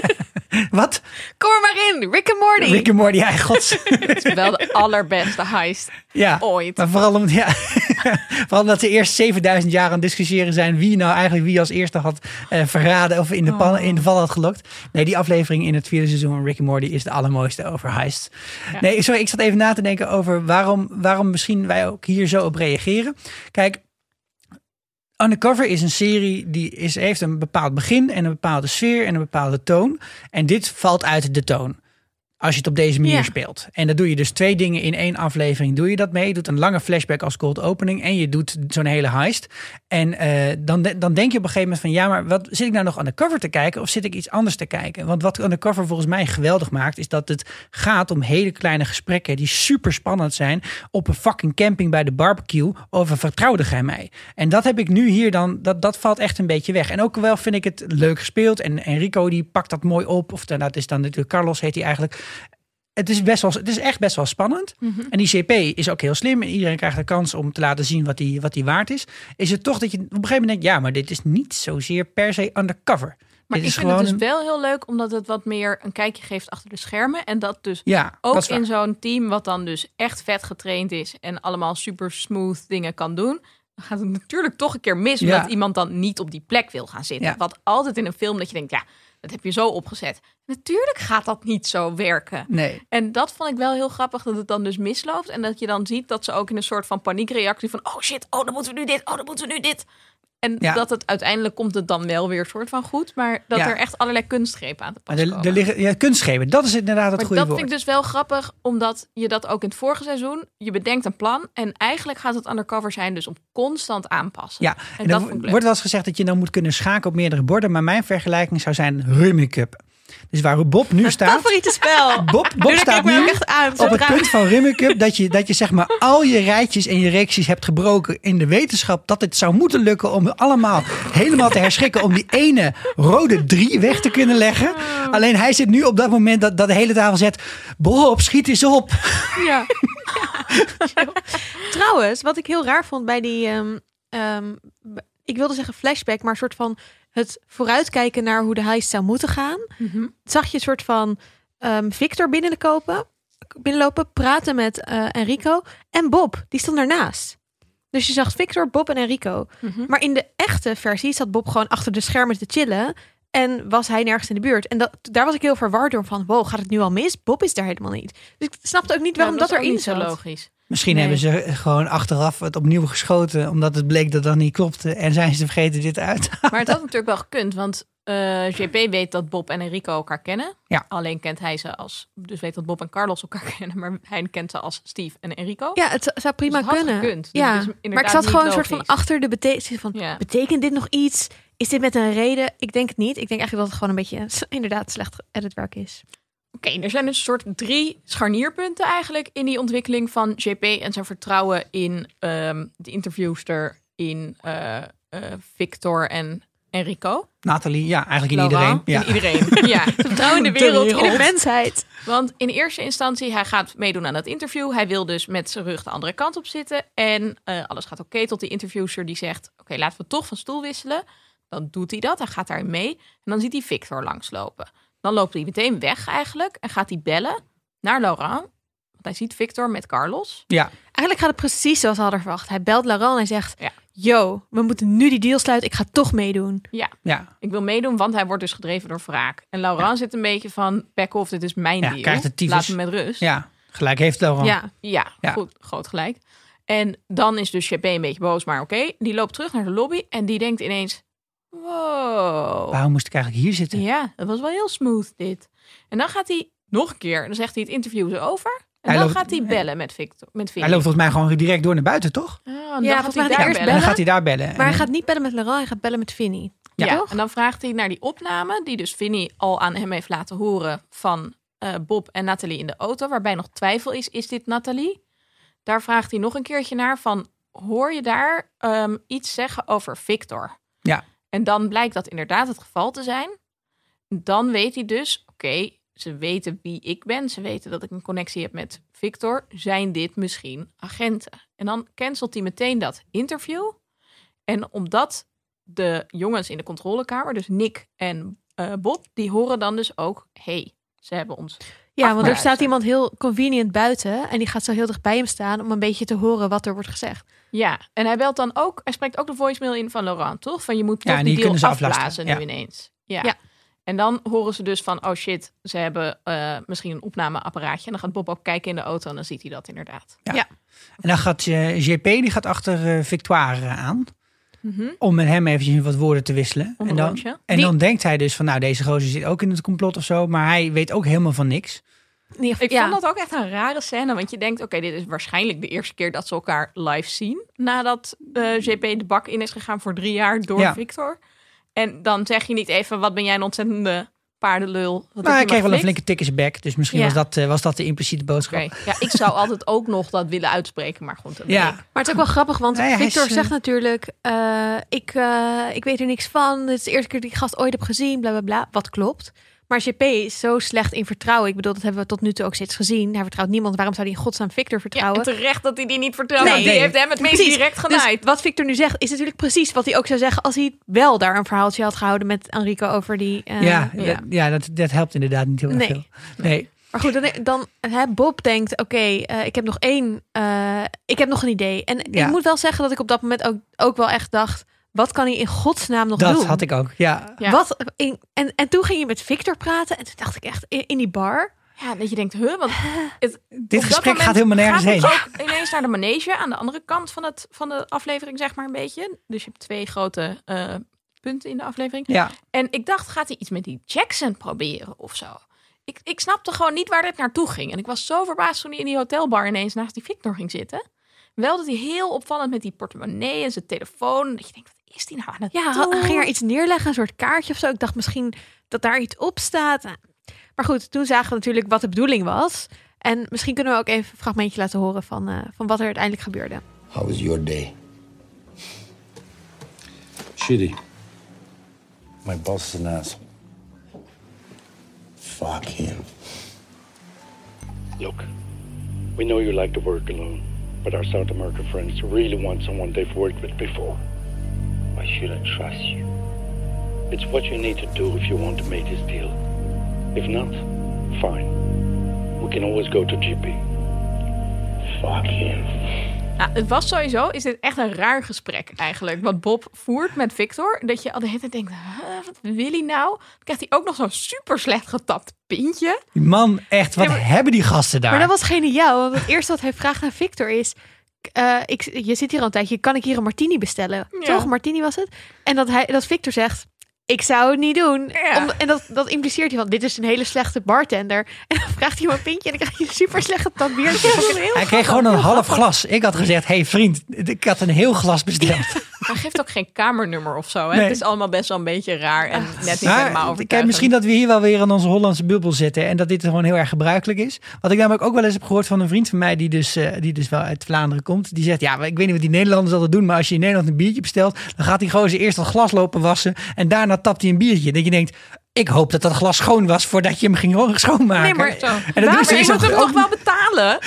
Wat? Kom er maar in, Rick en Morty. Rick en Morty, ja, gods. het is wel de allerbeste heist ja. ooit. Maar vooral, om, ja, vooral omdat ze eerst 7000 jaar aan het discussiëren zijn wie nou eigenlijk wie als eerste had eh, verraden of in de, pan, in de val had gelokt. Nee, die aflevering in het vierde seizoen van Rick and Morty is de allermooiste over heist. Ja. Nee, sorry, ik zat even na te denken over waarom, waarom misschien wij ook hier zo op reageren. Kijk, Undercover is een serie die is, heeft een bepaald begin en een bepaalde sfeer en een bepaalde toon. En dit valt uit de toon. Als je het op deze manier Ja. speelt. En dan doe je dus twee dingen in één aflevering. Doe je dat mee. Je doet een lange flashback als cold opening. En je doet zo'n hele heist. En eh, dan, de- dan denk je op een gegeven moment van... Ja, maar wat zit ik nou nog undercover te kijken? Of zit ik iets anders te kijken? Want wat undercover volgens mij geweldig maakt... is dat het gaat om hele kleine gesprekken... die super spannend zijn... op een fucking camping bij de barbecue... over vertrouwde gij mij? En dat heb ik nu hier dan... Dat, dat valt echt een beetje weg. En ook wel vind ik het leuk gespeeld. En Enrico die pakt dat mooi op. Of dat is dan natuurlijk Carlos heet hij eigenlijk het is, best wel, het is echt best wel spannend. Mhm. En die CP is ook heel slim. En iedereen krijgt de kans om te laten zien wat hij wat die waard is. Is het toch dat je op een gegeven moment denkt... ja, maar dit is niet zozeer per se undercover. Maar dit ik vind het dus wel heel leuk, omdat het wat meer een kijkje geeft achter de schermen. En dat dus Ja, ook dat in zo'n team wat dan dus echt vet getraind is en allemaal super smooth dingen kan doen. Dan gaat het natuurlijk toch een keer mis, Ja. omdat iemand dan niet op die plek wil gaan zitten. Ja. Wat altijd in een film dat je denkt, ja, dat heb je zo opgezet. Natuurlijk gaat dat niet zo werken. Nee. En dat vond ik wel heel grappig, dat het dan dus misloopt. En dat je dan ziet dat ze ook in een soort van paniekreactie van... oh shit, oh dan moeten we nu dit, oh dan moeten we nu dit. En Ja. dat het uiteindelijk komt het dan wel weer soort van goed. Maar dat Ja. er echt allerlei kunstgrepen aan te Maar pas er, komen. er liggen, ja, kunstgeven, dat is inderdaad het Maar goede dat woord. vind ik dus wel grappig, omdat je dat ook in het vorige seizoen... je bedenkt een plan en eigenlijk gaat het undercover zijn... dus om constant aanpassen. Ja, En, en dat wordt wel eens gezegd dat je dan moet kunnen schaken op meerdere borden. Maar mijn vergelijking zou zijn Rummy Cup. Dus waar Bob nu staat... Favoriete spel. Bob, Bob staat nu ook echt aan. op het punt van Rummy Cup dat je, dat je zeg maar al je rijtjes en je reacties hebt gebroken in de wetenschap dat het zou moeten lukken om allemaal helemaal te herschikken om die ene rode drie weg te kunnen leggen. Alleen hij zit nu op dat moment dat, dat de hele tafel zet, Bob, schiet eens op. Ja. Trouwens, wat ik heel raar vond bij die. ehm, ehm, ik wilde zeggen flashback, maar een soort van het vooruitkijken naar hoe de heist zou moeten gaan. Mhm. Zag je een soort van ehm, Victor binnenlopen, binnenlopen, praten met eh, Enrico en Bob. Die stond ernaast. Dus je zag Victor, Bob en Enrico. Mhm. Maar in de echte versie zat Bob gewoon achter de schermen te chillen. En was hij nergens in de buurt. En dat, daar was ik heel verward door van, wow, gaat het nu al mis? Bob is daar helemaal niet. Dus ik snapte ook niet waarom Ja, dat, is ook erin zo zat. logisch. Misschien Nee. hebben ze gewoon achteraf het opnieuw geschoten, omdat het bleek dat dat niet klopte. En zijn ze vergeten dit uit. Maar het had natuurlijk wel gekund, want eh JP weet dat Bob en Enrico elkaar kennen. Ja. Alleen kent hij ze als, dus weet dat Bob en Carlos elkaar kennen, maar hij kent ze als Steve en Enrico. Ja, het zou prima Dus het kunnen. gekund. Dus ja, het maar ik zat gewoon een soort van achter de betekenis van, Ja. betekent dit nog iets? Is dit met een reden? Ik denk het niet. Ik denk eigenlijk dat het gewoon een beetje inderdaad slecht editwerk is. Oké, er zijn dus een soort drie scharnierpunten eigenlijk in die ontwikkeling van JP en zijn vertrouwen in ehm, de interviewster, in eh, eh, Victor en Enrico. Nathalie, ja, eigenlijk in iedereen. Ja. In iedereen. Ja, vertrouwen in de wereld. In de mensheid. Want in eerste instantie, hij gaat meedoen aan dat interview. Hij wil dus met zijn rug de andere kant op zitten. En eh, alles gaat oké tot die interviewster die zegt... oké, laten we toch van stoel wisselen. Dan doet hij dat, hij gaat daarin mee. En dan ziet hij Victor langslopen. Dan loopt hij meteen weg eigenlijk. En gaat hij bellen naar Laurent. Want hij ziet Victor met Carlos. ja, Eigenlijk gaat het precies zoals we hadden verwacht. Hij belt Laurent en hij zegt, Ja. yo, we moeten nu die deal sluiten. Ik ga toch meedoen. Ja, ja. ik wil meedoen, want hij wordt dus gedreven door wraak. En Laurent zit een beetje van... back off, dit is mijn Ja, deal. krijgt tyfus. Laat me met rust. ja. Gelijk heeft Laurent. Ja, Ja, Ja. goed, groot gelijk. En dan is dus JP een beetje boos, maar oké. Die loopt terug naar de lobby en die denkt ineens... Wow, Waarom moest ik eigenlijk hier zitten? ja, dat was wel heel smooth dit. En dan gaat hij nog een keer, dan zegt hij het interview is over. En Hij dan loopt- gaat hij bellen met Victor. Met Vinnie. Hij loopt volgens mij gewoon direct door naar buiten, toch? Ja, en dan Ja, gaat hij daar bellen. dan gaat hij daar bellen. maar En hij gaat niet bellen met Laurent, hij gaat bellen met Vinnie. Ja, toch? en dan vraagt hij naar die opname die dus Vinnie al aan hem heeft laten horen van eh, Bob en Nathalie in de auto, waarbij nog twijfel is, is dit Nathalie? Daar vraagt hij nog een keertje naar van, hoor je daar ehm, iets zeggen over Victor? Ja. En dan blijkt dat inderdaad het geval te zijn. Dan weet hij dus, oké, ze weten wie ik ben, ze weten dat ik een connectie heb met Victor, zijn dit misschien agenten? En dan cancelt hij meteen dat interview. En omdat de jongens in de controlekamer, dus Nick en eh, Bob, die horen dan dus ook: hey, ze hebben ons. Ja, want er staat iemand heel convenient buiten en die gaat zo heel dicht bij hem staan om een beetje te horen wat er wordt gezegd. Ja, en hij belt dan ook, hij spreekt ook de voicemail in van Laurent, toch? Van je moet Ja, toch die die deal kunnen ze afblazen nu ja. ineens. Ja. Ja. En dan horen ze dus van, oh shit, ze hebben eh, misschien een opnameapparaatje. En dan gaat Bob ook kijken in de auto en dan ziet hij dat inderdaad. En dan gaat eh, JP die gaat achter eh, Victoire eh, Mhm. Om met hem eventjes wat woorden te wisselen. Om en dan, en Die- dan denkt hij dus van nou deze gozer zit ook in het complot of zo. Maar hij weet ook helemaal van niks. Nee, Ik ja. vond dat ook echt een rare scène, want je denkt, oké, dit is waarschijnlijk de eerste keer dat ze elkaar live zien. Nadat eh, JP de bak in is gegaan voor drie jaar door Ja. Victor. En dan zeg je niet even, wat ben jij een ontzettende paardenlul. Maar hij kreeg wel een flinke tik in zijn bek. Dus misschien Ja. was, dat, eh, was dat de impliciete boodschap. Ja, ik zou altijd ook nog dat willen uitspreken, maar goed. Ja. Maar het is ook wel grappig, want Nee, Victor is, eh, zegt natuurlijk: eh, ik, eh, ik weet er niks van. Dit is de eerste keer dat ik die gast ooit heb gezien, bla bla bla. Wat klopt. Maar JP is zo slecht in vertrouwen. Ik bedoel, dat hebben we tot nu toe ook steeds gezien. Hij vertrouwt niemand. Waarom zou hij in godsnaam Victor Ja, vertrouwen? en terecht dat hij die niet vertrouwt. Nee. die Nee. heeft hem het meest Precies. direct Dus genaaid. wat Victor nu zegt, is natuurlijk precies wat hij ook zou zeggen als hij wel daar een verhaaltje had gehouden met Enrico over die. eh, ja, ja. Dat, ja dat, dat helpt inderdaad niet heel erg Nee. veel. Nee. Maar goed, dan, dan hè, Bob denkt: oké, eh, ik heb nog één, eh, ik heb nog een idee. En Ja. ik moet wel zeggen dat ik op dat moment ook, ook wel echt dacht: wat kan hij in godsnaam nog Dat doen? had ik ook. Ja. Ja. Wat, in, en, en toen ging je met Victor praten en toen dacht ik echt in, in die bar. Ja, dat je denkt, huh, wat... Het, op Dit dat gesprek gaat helemaal nergens gaat heen. het ook ineens naar de manege aan de andere kant van, het, van de aflevering, zeg maar een beetje. Dus je hebt twee grote eh, punten in de aflevering. Ja. En ik dacht, gaat hij iets met die Jackson proberen of zo? Ik, ik snapte gewoon niet waar dit naartoe ging. En ik was zo verbaasd toen hij in die hotelbar ineens naast die Victor ging zitten. Wel dat hij heel opvallend met die portemonnee en zijn telefoon. Dat je denkt, wat is die nou aan het Ja, doen? ging er iets neerleggen, een soort kaartje of zo. Ik dacht misschien dat daar iets op staat. Nou, Maar goed, toen zagen we natuurlijk wat de bedoeling was. En misschien kunnen we ook even een fragmentje laten horen van, eh, van wat er uiteindelijk gebeurde. How was your day? Shitty. My boss is an asshole. Fuck him. Look, we know you like to work alone, but our South American friends really want someone they've worked with before. I trust you? It's what you need to do if you want to make this deal. If not, fine. We can always go to GP. Fuck him. Nou, het was sowieso, is dit echt een raar gesprek eigenlijk. Wat Bob voert met Victor. Dat je al de hele tijd denkt, wat wil hij nou? Dan krijgt hij ook nog zo'n super slecht getapt pintje. Die Man, echt, wat Ja, maar- hebben die gasten daar? Maar dat was geniaal. Want het eerste wat hij vraagt aan Victor is... eh, ik, je zit hier al een tijdje, kan ik hier een martini bestellen? Ja. Toch, martini was het? En dat, hij, dat Victor zegt, ik zou het niet doen. Ja. Om- en dat, dat impliceert hij van, dit is een hele slechte bartender. En dan vraagt hij om een pintje en dan krijg je een super slecht getapt biertje. Hij kreeg gewoon een half glas. Ik had gezegd, hey vriend, ik had een heel glas besteld. Hij geeft ook geen kamernummer of zo. Hè? Nee. Het is allemaal best wel een beetje raar en net niet helemaal Maar kijk, overtuigend. misschien dat we hier wel weer in onze Hollandse bubbel zitten en dat dit gewoon heel erg gebruikelijk is. Wat ik namelijk ook wel eens heb gehoord van een vriend van mij die dus, eh, die dus wel uit Vlaanderen komt. Die zegt, ja, maar ik weet niet wat die Nederlanders altijd doen, maar als je in Nederland een biertje bestelt, dan gaat hij gewoon zijn eerst dat glas lopen wassen en daarna tapt hij een biertje. Dat je denkt, ik hoop dat dat glas schoon was voordat je hem ging schoonmaken. Nee, maar Zo. En dat Maar ze je moet hem ook- toch wel betalen?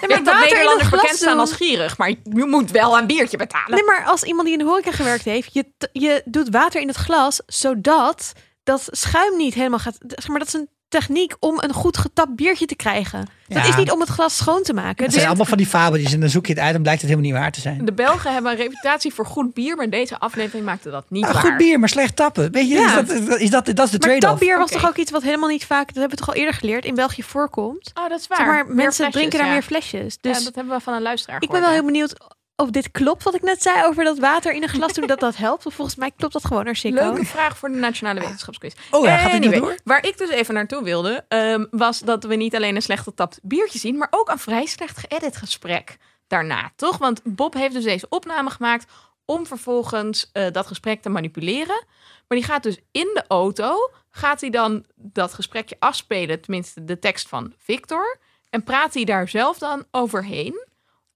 Ik denk dat water in Nederlanders bekend staan als gierig, maar je moet wel een biertje betalen. Nee, maar als iemand die in de horeca gewerkt heeft, je, je doet water in het glas, zodat dat schuim niet helemaal gaat. Zeg maar, dat is een techniek om een goed getapt biertje te krijgen. Dat Ja. is niet om het glas schoon te maken. Het Dus zijn allemaal van die fabeltjes en dan zoek je het uit en blijkt het helemaal niet waar te zijn. De Belgen hebben een reputatie voor goed bier, maar deze aflevering maakte dat niet Ah, waar. goed bier, maar slecht tappen. Weet je, Ja. is dat, is dat, dat is de maar trade-off. tapbier was toch ook iets wat helemaal niet vaak, dat hebben we toch al eerder geleerd, in België voorkomt. Oh, dat is waar. Zeg maar, Meer mensen flesjes, drinken daar ja. meer flesjes. Dus ja, dat hebben we van een luisteraar ik ben wel heel benieuwd of dit klopt wat ik net zei over dat water in een glas doen, dat dat helpt. Want volgens mij klopt dat gewoon ja. hartstikke. Leuke vraag voor de Nationale Wetenschapsquiz. Oh ja, gaat Anyway, door? Waar ik dus even naartoe wilde, ehm, was dat we niet alleen een slecht getapt biertje zien, maar ook een vrij slecht geëdit gesprek daarna, toch? Want Bob heeft dus deze opname gemaakt om vervolgens eh, dat gesprek te manipuleren. Maar die gaat dus in de auto, gaat hij dan dat gesprekje afspelen, tenminste de tekst van Victor, en praat hij daar zelf dan overheen,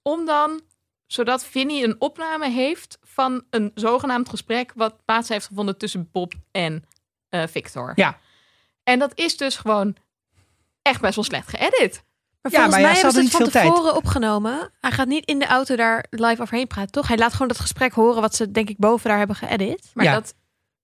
om dan, zodat Vinnie een opname heeft van een zogenaamd gesprek wat plaats heeft gevonden tussen Bob en eh, Victor. Ja. En dat is dus gewoon echt best wel slecht geëdit. Maar Ja, volgens maar ja, mij ze hebben ze het van tevoren opgenomen. Hij gaat niet in de auto daar live overheen praten, toch? Hij laat gewoon dat gesprek horen wat ze denk ik boven daar hebben geëdit. Maar, Ja. dat,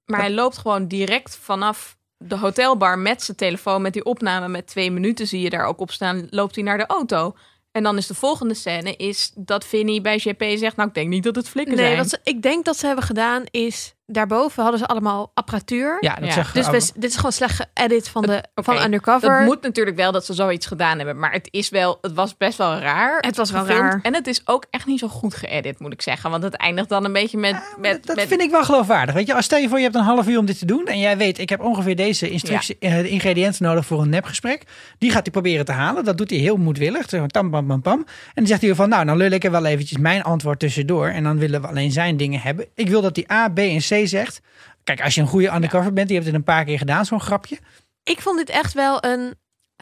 maar hij loopt gewoon direct vanaf de hotelbar met zijn telefoon, met die opname met twee minuten zie je daar ook op staan, loopt hij naar de auto. En dan is de volgende scène is dat Vinnie bij JP zegt, nou ik denk niet dat het flikken Nee, zijn. wat ze, ik denk dat ze hebben gedaan is... Daarboven hadden ze allemaal apparatuur. Ja, dat Ja. zeg Dus we, dit is gewoon slecht geëdit van, de, van Undercover. Het moet natuurlijk wel dat ze zoiets gedaan hebben, maar het is wel, het was best wel raar. Het was wel gefilmd. raar. En het is ook echt niet zo goed geëdit, moet ik zeggen, want het eindigt dan een beetje met, met, dat met vind ik wel geloofwaardig. Weet je, als stel je voor je hebt een half uur om dit te doen en jij weet, ik heb ongeveer deze instructie, eh, de ingrediënten nodig voor een nepgesprek. Die gaat hij proberen te halen. Dat doet hij heel moedwillig. Zo tam, pam, pam, pam. En dan zegt hij weer van, nou, dan lul ik er wel eventjes mijn antwoord tussendoor. En dan willen we alleen zijn dingen hebben. Ik wil dat hij A, B en C zegt. Kijk, als je een goede undercover bent, die hebt het een paar keer gedaan, zo'n grapje. Ik vond dit echt wel een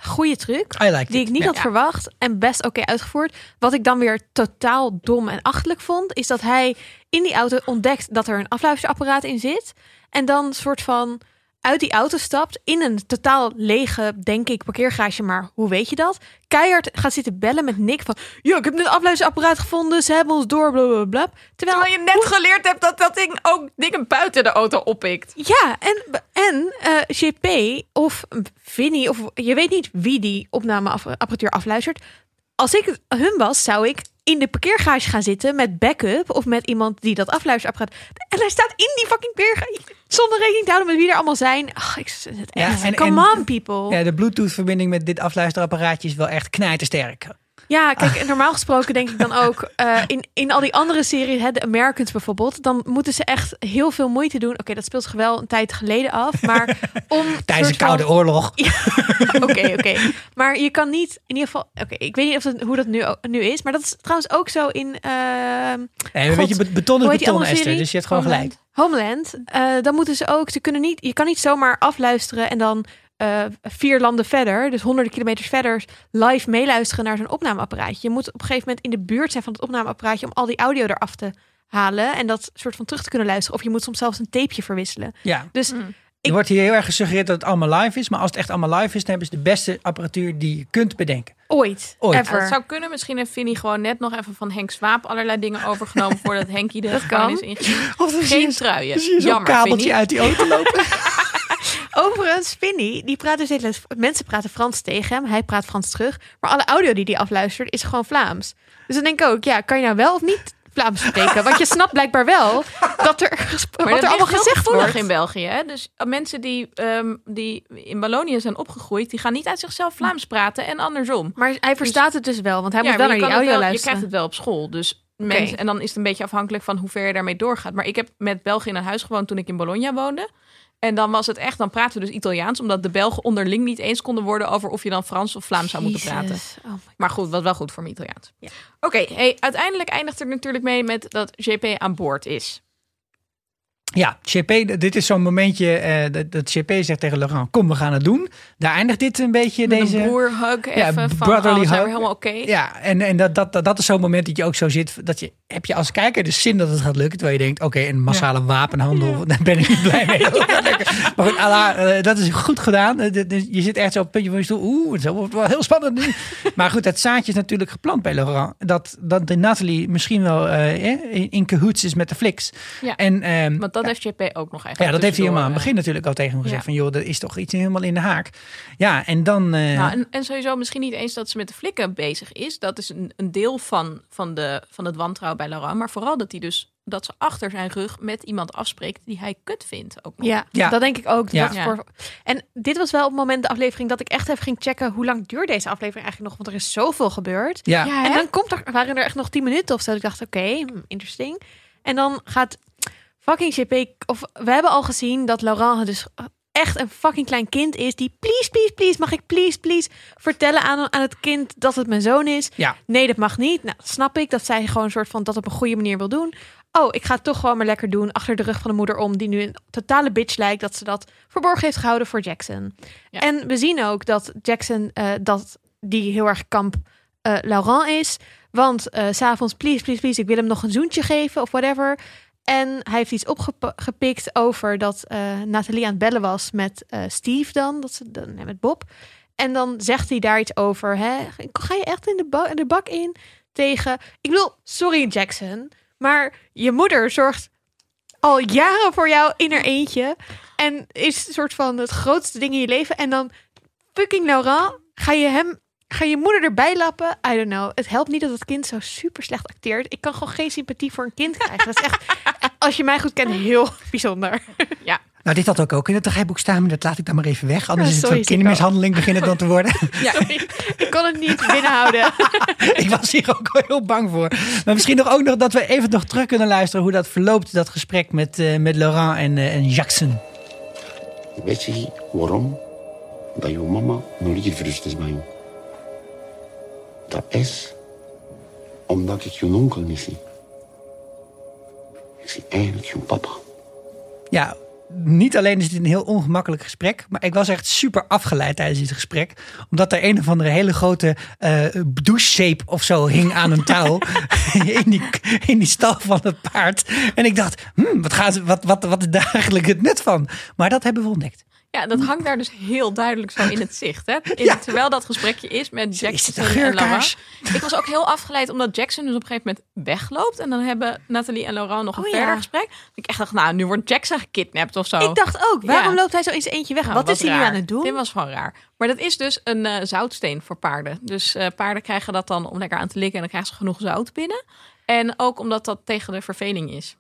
goede truc. Like Die it. ik niet Ja. had verwacht en best oké uitgevoerd. Wat ik dan weer totaal dom en achterlijk vond, is dat hij in die auto ontdekt dat er een afluisterapparaat in zit. En dan soort van uit die auto stapt in een totaal lege, denk ik, parkeergarage. Maar hoe weet je dat? Keihard gaat zitten bellen met Nick van... Ja, ik heb een afluisterapparaat gevonden. Ze hebben ons door, blablabla. Terwijl, Terwijl je net geleerd hebt dat dat ding ook dingen buiten de auto oppikt. Ja, en, en eh, JP of Vinnie, of je weet niet wie die opnameapparatuur afluistert. Als ik hun was, zou ik in de parkeergarage gaan zitten met backup of met iemand die dat afluisterapparaat. En hij staat in die fucking parkeergarage zonder rekening te houden met wie er allemaal zijn. Ach, ik het Ja, echt. en- Come en- on, people. Ja, de Bluetooth-verbinding met dit afluisterapparaatje is wel echt knijtersterk. Ja, kijk, normaal gesproken denk ik dan ook eh, in, in al die andere series, hè, de Americans bijvoorbeeld, dan moeten ze echt heel veel moeite doen. Oké, dat speelt zich wel een tijd geleden af, maar om Tijdens de van- Koude Oorlog. Oké, oké. Maar je kan niet, in ieder geval, oké, ik weet niet of dat, hoe dat nu, nu is, maar dat is trouwens ook zo in Nee, God, weet je, bet- beton is beton, Esther. Dus je hebt gewoon Homeland. gelijk. Homeland. Eh, dan moeten ze ook, ze kunnen niet, je kan niet zomaar afluisteren en dan eh, vier landen verder, dus honderden kilometers verder, live meeluisteren naar zo'n opnameapparaatje. Je moet op een gegeven moment in de buurt zijn van het opnameapparaatje om al die audio eraf te halen en dat soort van terug te kunnen luisteren. Of je moet soms zelfs een tapeje verwisselen. Ja. Dus Mm. Er wordt hier heel erg gesuggereerd dat het allemaal live is. Maar als het echt allemaal live is, dan hebben ze de beste apparatuur die je kunt bedenken. ooit, Ooit. Ja, het zou kunnen. Misschien heeft Vinnie gewoon net nog even van Henk Swaap allerlei dingen overgenomen voordat Henkie de Dat gevangenis kan. dan zie Geen truien. zie je zo'n Jammer, kabeltje Vinnie. uit die auto lopen. Overigens, Vinnie, die praat dus Mensen praten Frans tegen hem. Hij praat Frans terug. Maar alle audio die hij afluistert is gewoon Vlaams. Dus dan denk ik ook, ja, kan je nou wel of niet Vlaams spreken. Want je snapt blijkbaar wel dat er, Maar wat er allemaal gezegd wordt. in België. Hè? Dus eh, mensen die, ehm, die in Wallonië zijn opgegroeid, die gaan niet uit zichzelf Vlaams praten en andersom. Maar hij verstaat het dus wel, want hij Ja, moet wel naar je die audio wel- Je luisteren. krijgt het wel op school. Dus mensen, en dan is het een beetje afhankelijk van hoe ver je daarmee doorgaat. Maar ik heb met België in een huis gewoond toen ik in Bologna woonde. En dan was het echt, dan praten we dus Italiaans, omdat de Belgen onderling niet eens konden worden over of je dan Frans of Vlaams zou moeten praten. Oh Maar goed, wat wel goed voor mijn Italiaans. Ja. Oké, hey, uiteindelijk eindigt er natuurlijk mee met dat JP aan boord is. Ja, JP, dit is zo'n momentje eh, dat, dat JP zegt tegen Laurent, kom, we gaan het doen. Daar eindigt dit een beetje, Met deze... een broerhug even Ja, van, brotherly oh, zijn we hug. helemaal oké? Ja, en, en dat, dat, dat, dat is zo'n moment dat je ook zo zit. Dat je, heb je als kijker de zin dat het gaat lukken. Terwijl je denkt, oké, een massale wapenhandel. Daar ben ik niet blij mee. Maar goed, Allah, eh, dat is goed gedaan. Eh, Je zit echt zo op het puntje van je stoel. Oeh, het wordt wel heel spannend nu. maar goed, het zaadje is natuurlijk geplant bij Laurent. Dat, dat de Nathalie misschien wel in, in cahoots is met de fliks. Ja. En, ehm, Want dat heeft JP ook nog eigenlijk ja, dat heeft hij helemaal aan het begin natuurlijk al tegen hem gezegd. ja. Van joh, dat is toch iets helemaal in de haak. Ja, en dan... eh, eh, Nou, en, en sowieso misschien niet eens dat ze met de flikken bezig is. Dat is een, een deel van, van, de, van het wantrouwen bij Laurent. Maar vooral dat hij dus dat ze achter zijn rug met iemand afspreekt die hij kut vindt. Ook nog. Ja, Ja. dat denk ik ook. Ja. Dat is voor... En dit was wel op het moment de aflevering dat ik echt even ging checken hoe lang duurt deze aflevering eigenlijk nog, want er is zoveel gebeurd. ja, Ja, En dan komt er, waren er echt nog 10 minuten of zo. Ik dacht, oké, hmm, interesting. En dan gaat fucking JP, of we hebben al gezien dat Laurent dus echt een fucking klein kind is die please, please, please, mag ik please, please vertellen aan, aan het kind dat het mijn zoon is? ja. Nee, dat mag niet. Nou, snap ik dat zij gewoon een soort van dat op een goede manier wil doen. Oh, ik ga het toch gewoon maar lekker doen achter de rug van de moeder om, die nu een totale bitch lijkt dat ze dat verborgen heeft gehouden voor Jackson. Ja. En we zien ook dat Jackson eh, dat die heel erg kamp eh, Laurent is, want eh, s s'avonds please, please, please, ik wil hem nog een zoentje geven of whatever. En hij heeft iets opgepikt over dat eh, Nathalie aan het bellen was met eh, Steve dan, dat ze dan met Bob. En dan zegt hij daar iets over. Hè? Ga je echt in de, de bak in tegen. Ik bedoel, sorry Jackson, maar je moeder zorgt al jaren voor jou in haar eentje. En is een soort van het grootste ding in je leven. En dan fucking Laurent, ga je hem. Ga je moeder erbij lappen? I don't know. Het helpt niet dat het kind zo super slecht acteert. Ik kan gewoon geen sympathie voor een kind krijgen. Dat is echt, als je mij goed kent, heel bijzonder. Nou, dit had ook ook in het draaiboek staan, maar dat laat ik dan maar even weg. Anders Ja, is het zo'n kindermishandeling beginnen dan te worden. Sorry, ik kon het niet binnenhouden. ik was hier ook wel heel bang voor. Maar misschien nog ook nog dat we even nog terug kunnen luisteren hoe dat verloopt, dat gesprek met, eh, met Laurent en, eh, en Jackson. Weet je waarom dat jouw mama nog niet verrust is bij jou? Dat is omdat ik je onkel niet zie. Ik zie eigenlijk je papa. Ja, niet alleen is het een heel ongemakkelijk gesprek, maar ik was echt super afgeleid tijdens dit gesprek. Omdat er een of andere hele grote eh douchezeep of zo hing aan een touw in, die, in die stal van het paard. En ik dacht, hmm, wat, gaat, wat, wat, wat is daar eigenlijk het nut van? Maar dat hebben we ontdekt. Ja, dat hangt daar dus heel duidelijk zo in het zicht. Hè? In- Ja. Terwijl dat gesprekje is met Jackson en geurkaars? Ik was ook heel afgeleid omdat Jackson dus op een gegeven moment wegloopt. En dan hebben Nathalie en Laurent nog een Oh, verder ja. gesprek. Dat Ik echt dacht, nou, nu wordt Jackson gekidnapt of zo. Ik dacht ook, waarom Ja. loopt hij zo in zijn eentje weg? Nou, Wat is hij nu aan het doen? Dit was gewoon raar. Maar dat is dus een eh, zoutsteen voor paarden. Dus eh, paarden krijgen dat dan om lekker aan te likken. En dan krijgen ze genoeg zout binnen. En ook omdat dat tegen de verveling is.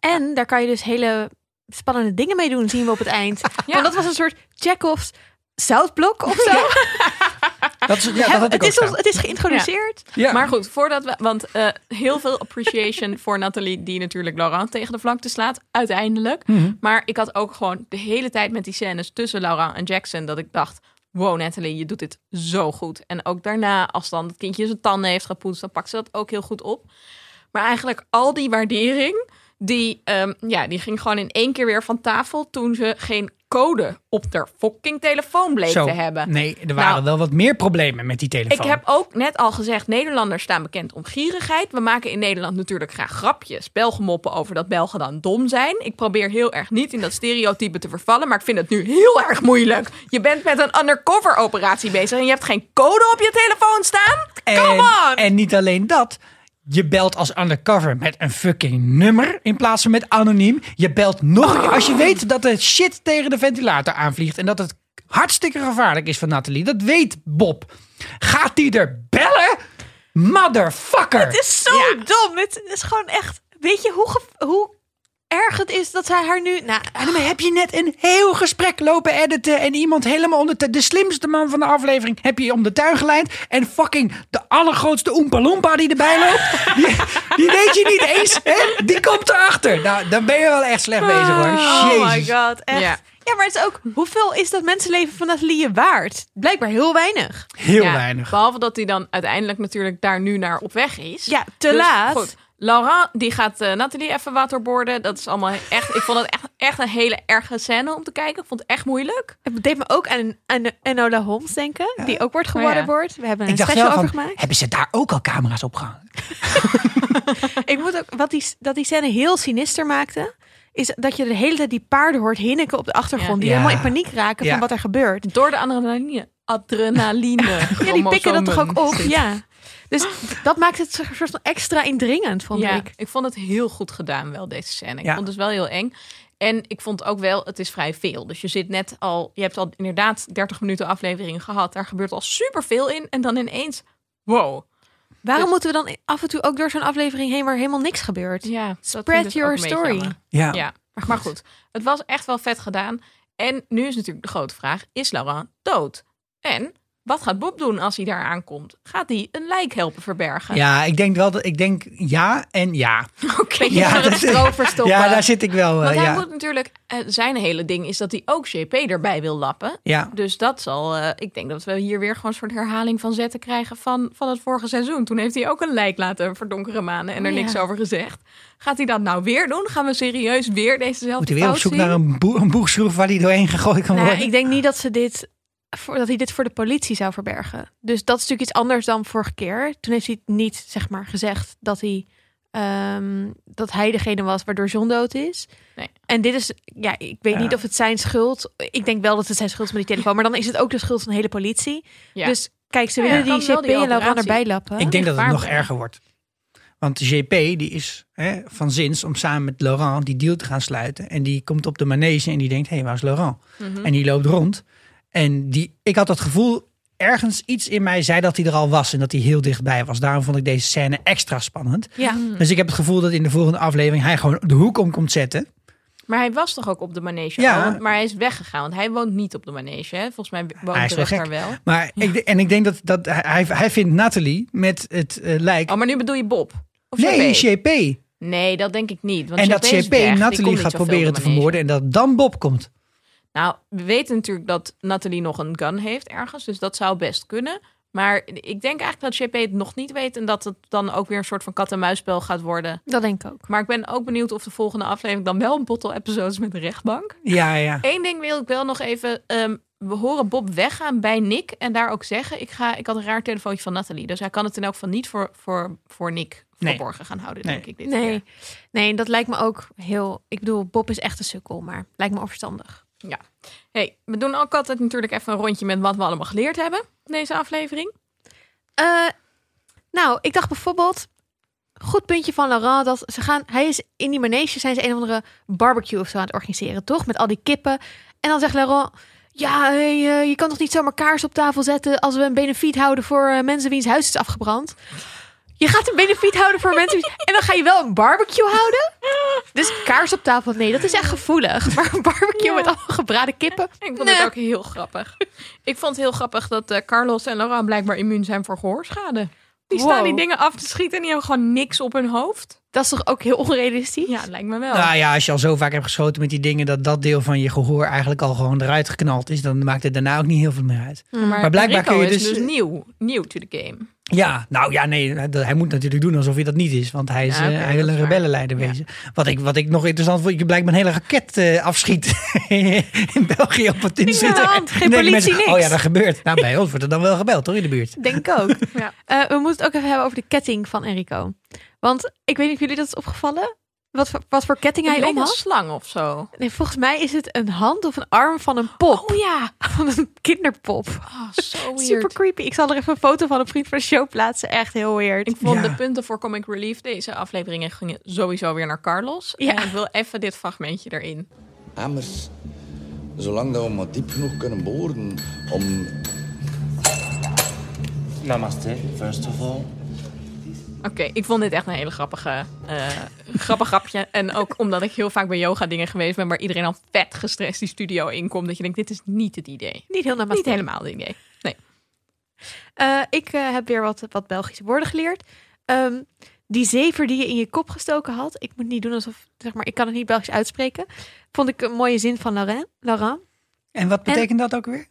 En daar kan je dus hele spannende dingen mee doen, zien we op het eind. Ja. Want dat was een soort Chekhov's zoutblok of zo. Dat is, ja, dat Hè, had ik het, ook is ons, het is geïntroduceerd. Ja. Maar goed, voordat we. Want eh, heel veel appreciation voor Nathalie, die natuurlijk Laurent tegen de vlakte slaat, uiteindelijk. Mhm. Maar ik had ook gewoon de hele tijd met die scènes tussen Laurent en Jackson, dat ik dacht. Wow, Nathalie, je doet dit zo goed. En ook daarna, als dan het kindje zijn tanden heeft gepoetst, dan pakt ze dat ook heel goed op. Maar eigenlijk al die waardering, die, ehm, ja, die ging gewoon in één keer weer van tafel toen ze geen code op haar fucking telefoon bleek Zo. te hebben. Nee, er waren Nou, wel wat meer problemen met die telefoon. Ik heb ook net al gezegd, Nederlanders staan bekend om gierigheid. We maken in Nederland natuurlijk graag grapjes, Belgemoppen over dat Belgen dan dom zijn. Ik probeer heel erg niet in dat stereotype te vervallen, maar ik vind het nu heel erg moeilijk. Je bent met een undercover operatie bezig en je hebt geen code op je telefoon staan? En, Come on! en niet alleen dat. Je belt als undercover met een fucking nummer in plaats van met anoniem. Je belt nog een keer. Als je weet dat er shit tegen de ventilator aanvliegt en dat het hartstikke gevaarlijk is van Nathalie. Dat weet Bob. Gaat die er bellen? Motherfucker! Het is zo dom. Het is gewoon echt... Weet je hoe, hoe erg het is dat zij haar nu... Nou, En dan heb je net een heel gesprek lopen editen en iemand helemaal onder de, de slimste man van de aflevering heb je om de tuin geleid en fucking de allergrootste Oompa Loompa die erbij loopt, die, die weet je niet eens, hè? die komt erachter. Nou, dan ben je wel echt slecht bezig hoor. Oh my god, echt. Ja. Ja. maar het is ook... Hoeveel is dat mensenleven van Nathalie waard? Blijkbaar heel weinig. Heel Ja, weinig. Behalve dat hij dan uiteindelijk natuurlijk daar nu naar op weg is. Ja, te Dus, laat. Goed. Laurent die gaat eh, Nathalie even waterboarden. Dat is allemaal echt. Ik vond het echt, echt een hele erge scène om te kijken. Ik vond het echt moeilijk. Het deed me ook aan, aan Enola Holmes denken. Die ook wordt Oh, gewaterboard. We hebben een Ik special over gemaakt. hebben ze daar ook al camera's opgehangen? Ik moet ook, wat die, dat die scène heel sinister maakte, is dat je de hele tijd die paarden hoort hinniken op de achtergrond. Die Ja. helemaal in paniek raken Ja. van wat er gebeurt. Door de adrenaline. Adrenaline. Ja, die pikken dat toch ook op. Ja. Dus dat maakt het een soort van extra indringend, vond Ja, ik. ik vond het heel goed gedaan wel, deze scène. Ik Ja. vond het dus wel heel eng. En ik vond ook wel, het is vrij veel. Dus je zit net al, je hebt al inderdaad 30 minuten aflevering gehad. Daar gebeurt al superveel in. En dan ineens, wow. Waarom Dus- moeten we dan af en toe ook door zo'n aflevering heen waar helemaal niks gebeurt? Ja, Spread dus your story. Ja. Ja, maar goed. Het was echt wel vet gedaan. En nu is natuurlijk de grote vraag: is Laurent dood? En wat gaat Bob doen als hij daar aankomt? Gaat hij een lijk helpen verbergen? Ja, ik denk wel dat ik denk ja en ja. oké. Ja, dat- stro verstoppen. Ja, daar zit ik wel. eh, Want hij ja. moet natuurlijk, eh, zijn hele ding is dat hij ook JP erbij wil lappen. ja. Dus dat zal, eh, ik denk dat we hier weer gewoon een soort herhaling van zetten krijgen van, van het vorige seizoen. Toen heeft hij ook een lijk laten verdonkeren manen en er Oh, ja. niks over gezegd. Gaat hij dat nou weer doen? Gaan we serieus weer dezezelfde Moet hij weer op zoek zien? naar een, boe een boegschroef waar hij doorheen gegooid kan Nou, worden? ik denk niet dat ze dit dat hij dit voor de politie zou verbergen. Dus dat is natuurlijk iets anders dan vorige keer. Toen heeft hij niet zeg maar gezegd dat hij ehm, dat hij degene was waardoor John dood is. Nee. En dit is ja, ik weet Ja. niet of het zijn schuld. Ik denk wel dat het zijn schuld is met die telefoon, maar dan is het ook de schuld van de hele politie. Ja. Dus kijk, ze Ja, willen die JP en Laurent erbij lappen. Ik denk dat het nog erger wordt. Want JP die is hè, van zins om samen met Laurent die deal te gaan sluiten. En die komt op de manege en die denkt, hé, hey, waar is Laurent? Mhm. En die loopt rond. En die, ik had het gevoel, ergens iets in mij zei dat hij er al was. En dat hij heel dichtbij was. Daarom vond ik deze scène extra spannend. ja. Dus ik heb het gevoel dat in de volgende aflevering hij gewoon de hoek om komt zetten. Maar hij was toch ook op de manege? Ja. al? Maar hij is weggegaan, want hij woont niet op de manege. Hè? Volgens mij woont Hij wel daar wel. Maar ik, en ik denk dat, dat hij, hij vindt Nathalie met het eh, lijk. Oh, maar nu bedoel je Bob? Of nee, JP? JP. Nee, dat denk ik niet. Want En dat JP Nathalie gaat proberen te vermoorden. En dat dan Bob komt. Nou, we weten natuurlijk dat Nathalie nog een gun heeft ergens. Dus dat zou best kunnen. Maar ik denk eigenlijk dat JP het nog niet weet. En dat het dan ook weer een soort van kat-en-muisspel gaat worden. Dat denk ik ook. Maar ik ben ook benieuwd of de volgende aflevering dan wel een bottle episode is met de rechtbank. Ja, ja. Eén ding wil ik wel nog even. ehm, we horen Bob weggaan bij Nick en daar ook zeggen: ik, ga, ik had een raar telefoontje van Nathalie. Dus hij kan het in elk geval niet voor, voor, voor Nick Nee. verborgen gaan houden, Nee. denk ik. Dit Nee. keer. nee, dat lijkt me ook heel. Ik bedoel, Bob is echt een sukkel, maar lijkt me onverstandig. Hey, we doen ook altijd natuurlijk even een rondje met wat we allemaal geleerd hebben deze aflevering. Eh, nou, ik dacht bijvoorbeeld. Goed puntje van Laurent dat ze gaan. Hij is in die manege zijn ze een of andere barbecue of zo aan het organiseren, toch? Met al die kippen. En dan zegt Laurent. Ja, hey, eh, je kan toch niet zomaar kaars op tafel zetten als we een benefiet houden voor eh, mensen wiens huis is afgebrand? Je gaat een benefiet houden voor mensen en dan ga je wel een barbecue houden? Dus kaars op tafel, nee, dat is echt gevoelig. Maar een barbecue Ja. met allemaal gebraden kippen. Ik vond Nee. het ook heel grappig. ik vond het heel grappig dat eh, Carlos en Laurent blijkbaar immuun zijn voor gehoorschade. Die staan Wow. die dingen af te schieten en die hebben gewoon niks op hun hoofd. Dat is toch ook heel onrealistisch? Ja, lijkt me wel. Nou ja, als je al zo vaak hebt geschoten met die dingen dat dat deel van je gehoor eigenlijk al gewoon eruit geknald is, dan maakt het daarna ook niet heel veel meer uit. Maar blijkbaar Rico kun je is dus- dus nieuw, nieuw to the game. Ja, nou ja, nee, hij moet natuurlijk doen alsof hij dat niet is, want hij, is, Ja, eh, hij wil een rebellenleider Ja. wezen. Wat ik, wat ik nog interessant vond, je blijkt een hele raket eh, afschiet in België op het hand, geen politie, mensen, niks. Oh ja, dat gebeurt. Nou, bij ons wordt er dan wel gebeld, toch, in de buurt. Denk ik ook. Ja. Eh, we moeten het ook even hebben over de ketting van Enrico. Want ik weet niet of jullie dat is opgevallen. Wat voor, wat voor ketting hij om een had. slang of zo. Nee, volgens mij is het een hand of een arm van een pop. Oh ja. Van een kinderpop. Oh, zo weird. Super creepy. Ik zal er even een foto van een vriend van de show plaatsen. Echt heel weird. Ik vond Ja. de punten voor Comic Relief deze afleveringen gingen sowieso weer naar Carlos. Ja. En ik wil even dit fragmentje erin. Emmers, zolang dat we maar diep genoeg kunnen boren om... Namaste, first of all. Oké, ik vond dit echt een hele grappige, eh grappig grapje. En ook omdat ik heel vaak bij yoga dingen geweest ben... waar iedereen al vet gestrest die studio inkomt. Dat je denkt, dit is niet het idee. Niet heel Niet helemaal het idee. Eh, ik eh, heb weer wat, wat Belgische woorden geleerd. Ehm, die zever die je in je kop gestoken had. Ik moet niet doen alsof, zeg maar, ik kan het niet Belgisch uitspreken. Vond ik een mooie zin van Laurent. Laurent. En wat betekent dat ook weer?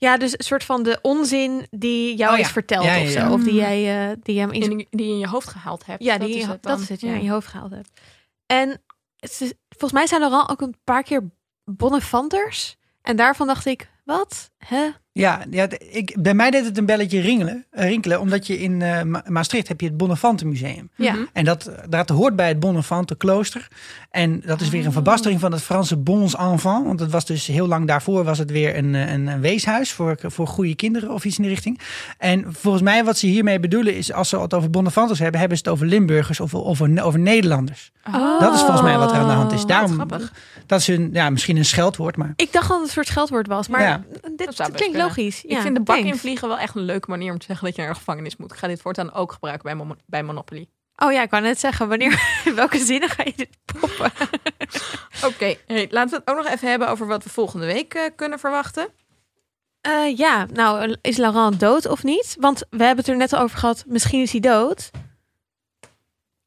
Ja, dus een soort van de onzin die jou Oh ja. is verteld Ja, ja, of zo. Of die jij eh, die hem in Die, je in je hoofd gehaald hebt. Ja, dat die, is je- het dan. dat is het, ja, in je hoofd gehaald hebt. En het is, volgens mij zijn er al ook een paar keer Bonnefanters. En daarvan dacht ik, wat? Hè? Ja, ja ik, bij mij deed het een belletje ringelen, eh, rinkelen. Omdat je in eh, Ma- Maastricht heb je het Bonnefante Museum. Ja. Mhm. En dat, dat hoort bij het Bonnefante klooster. En dat is weer een verbastering van het Franse bons enfants. Want het was dus heel lang daarvoor was het weer een, eh, een, een weeshuis voor, voor goede kinderen of iets in die richting. En volgens mij wat ze hiermee bedoelen is als ze het over Bonnefantes hebben, hebben ze het over Limburgers of over, over Nederlanders. Oh. Dat is volgens mij wat er aan de hand is. Wat Daarom, grappig. dat is een, ja, misschien een scheldwoord, maar Ik dacht dat het een soort scheldwoord was, maar Ja. dit, Dat klinkt kunnen. Logisch. Ik Ja, vind de bak thanks. invliegen wel echt een leuke manier om te zeggen dat je naar de gevangenis moet. Ik ga dit voortaan ook gebruiken bij, Mon- bij Monopoly. Oh ja, ik wou net zeggen, wanneer, in welke zinnen ga je dit poppen? Oké, hey, laten we het ook nog even hebben over wat we volgende week eh, kunnen verwachten. Eh, ja, nou, is Laurent dood of niet? Want we hebben het er net al over gehad, misschien is hij dood.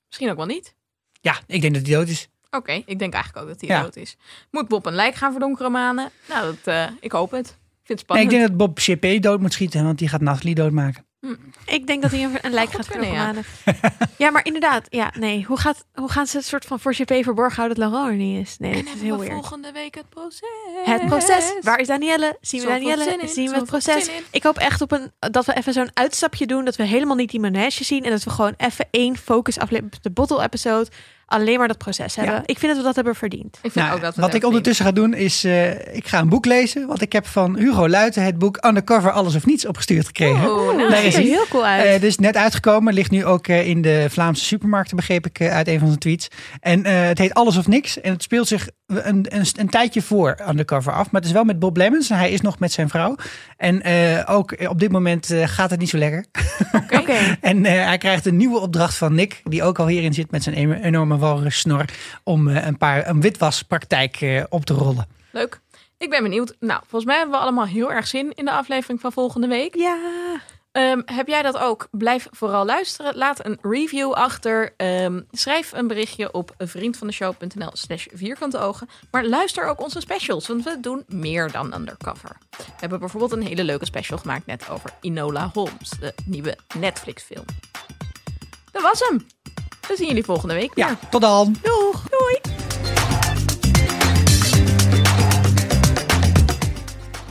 Misschien ook wel niet. ja, ik denk dat hij dood is. Oké, ik denk eigenlijk ook dat hij Ja. dood is. Moet Bob een lijk gaan verdonkeren, manen? Nou, dat, eh, ik hoop het. Ik vind het Nee, ik spannend. denk dat Bob CP dood moet schieten, want die gaat Nathalie doodmaken. Ik denk dat hij een, een lijk gaat kunnen, ja. maar inderdaad, ja, nee. Hoe, gaat, hoe gaan ze het soort van voor GP verborgen houden dat Laurent er niet is? Nee, En dat is heel we weird. volgende week het proces. Het proces. Waar is Danielle? Zien we Danielle? Zien we het proces? Ik hoop echt op een, dat we even zo'n uitstapje doen. Dat we helemaal niet die manege zien. En dat we gewoon even één focus aflevering. De bottle episode. Alleen maar dat proces hebben. Ik vind dat we dat hebben verdiend. Ik vind Nou, ook dat we wat het ik ondertussen ga doen is, eh, ik ga een boek lezen. Want ik heb van Hugo Luiten het boek Undercover Alles of Niets opgestuurd gekregen. Oh, Oeh, nice. dat Daar is ziet er heel cool uit. Eh, dus net uitgekomen, ligt nu ook eh, in de Vlaamse supermarkten, begreep ik uit een van zijn tweets. En eh, het heet Alles of Niks. En het speelt zich een, een, een tijdje voor Undercover af. Maar het is wel met Bob Lemmens. En hij is nog met zijn vrouw. En eh, ook op dit moment eh, gaat het niet zo lekker. Oké. En eh, hij krijgt een nieuwe opdracht van Nick, die ook al hierin zit met zijn enorme walrus snor, om eh, een paar een witwaspraktijk eh, op te rollen. Leuk. Ik ben benieuwd. Nou, volgens mij hebben we allemaal heel erg zin in de aflevering van volgende week. Ja. Ehm, heb jij dat ook? Blijf vooral luisteren. Laat een review achter. Ehm, schrijf een berichtje op vriendvandeshow.nl slash vierkante ogen. Maar luister ook onze specials, want we doen meer dan undercover. We hebben bijvoorbeeld een hele leuke special gemaakt net over Inola Holmes, de nieuwe Netflix film. Dat was hem. We zien jullie volgende week. Ja, tot dan! Doeg! Doei!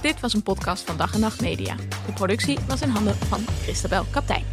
Dit was een podcast van Dag en Nacht Media. De productie was in handen van Christabel Kaptein.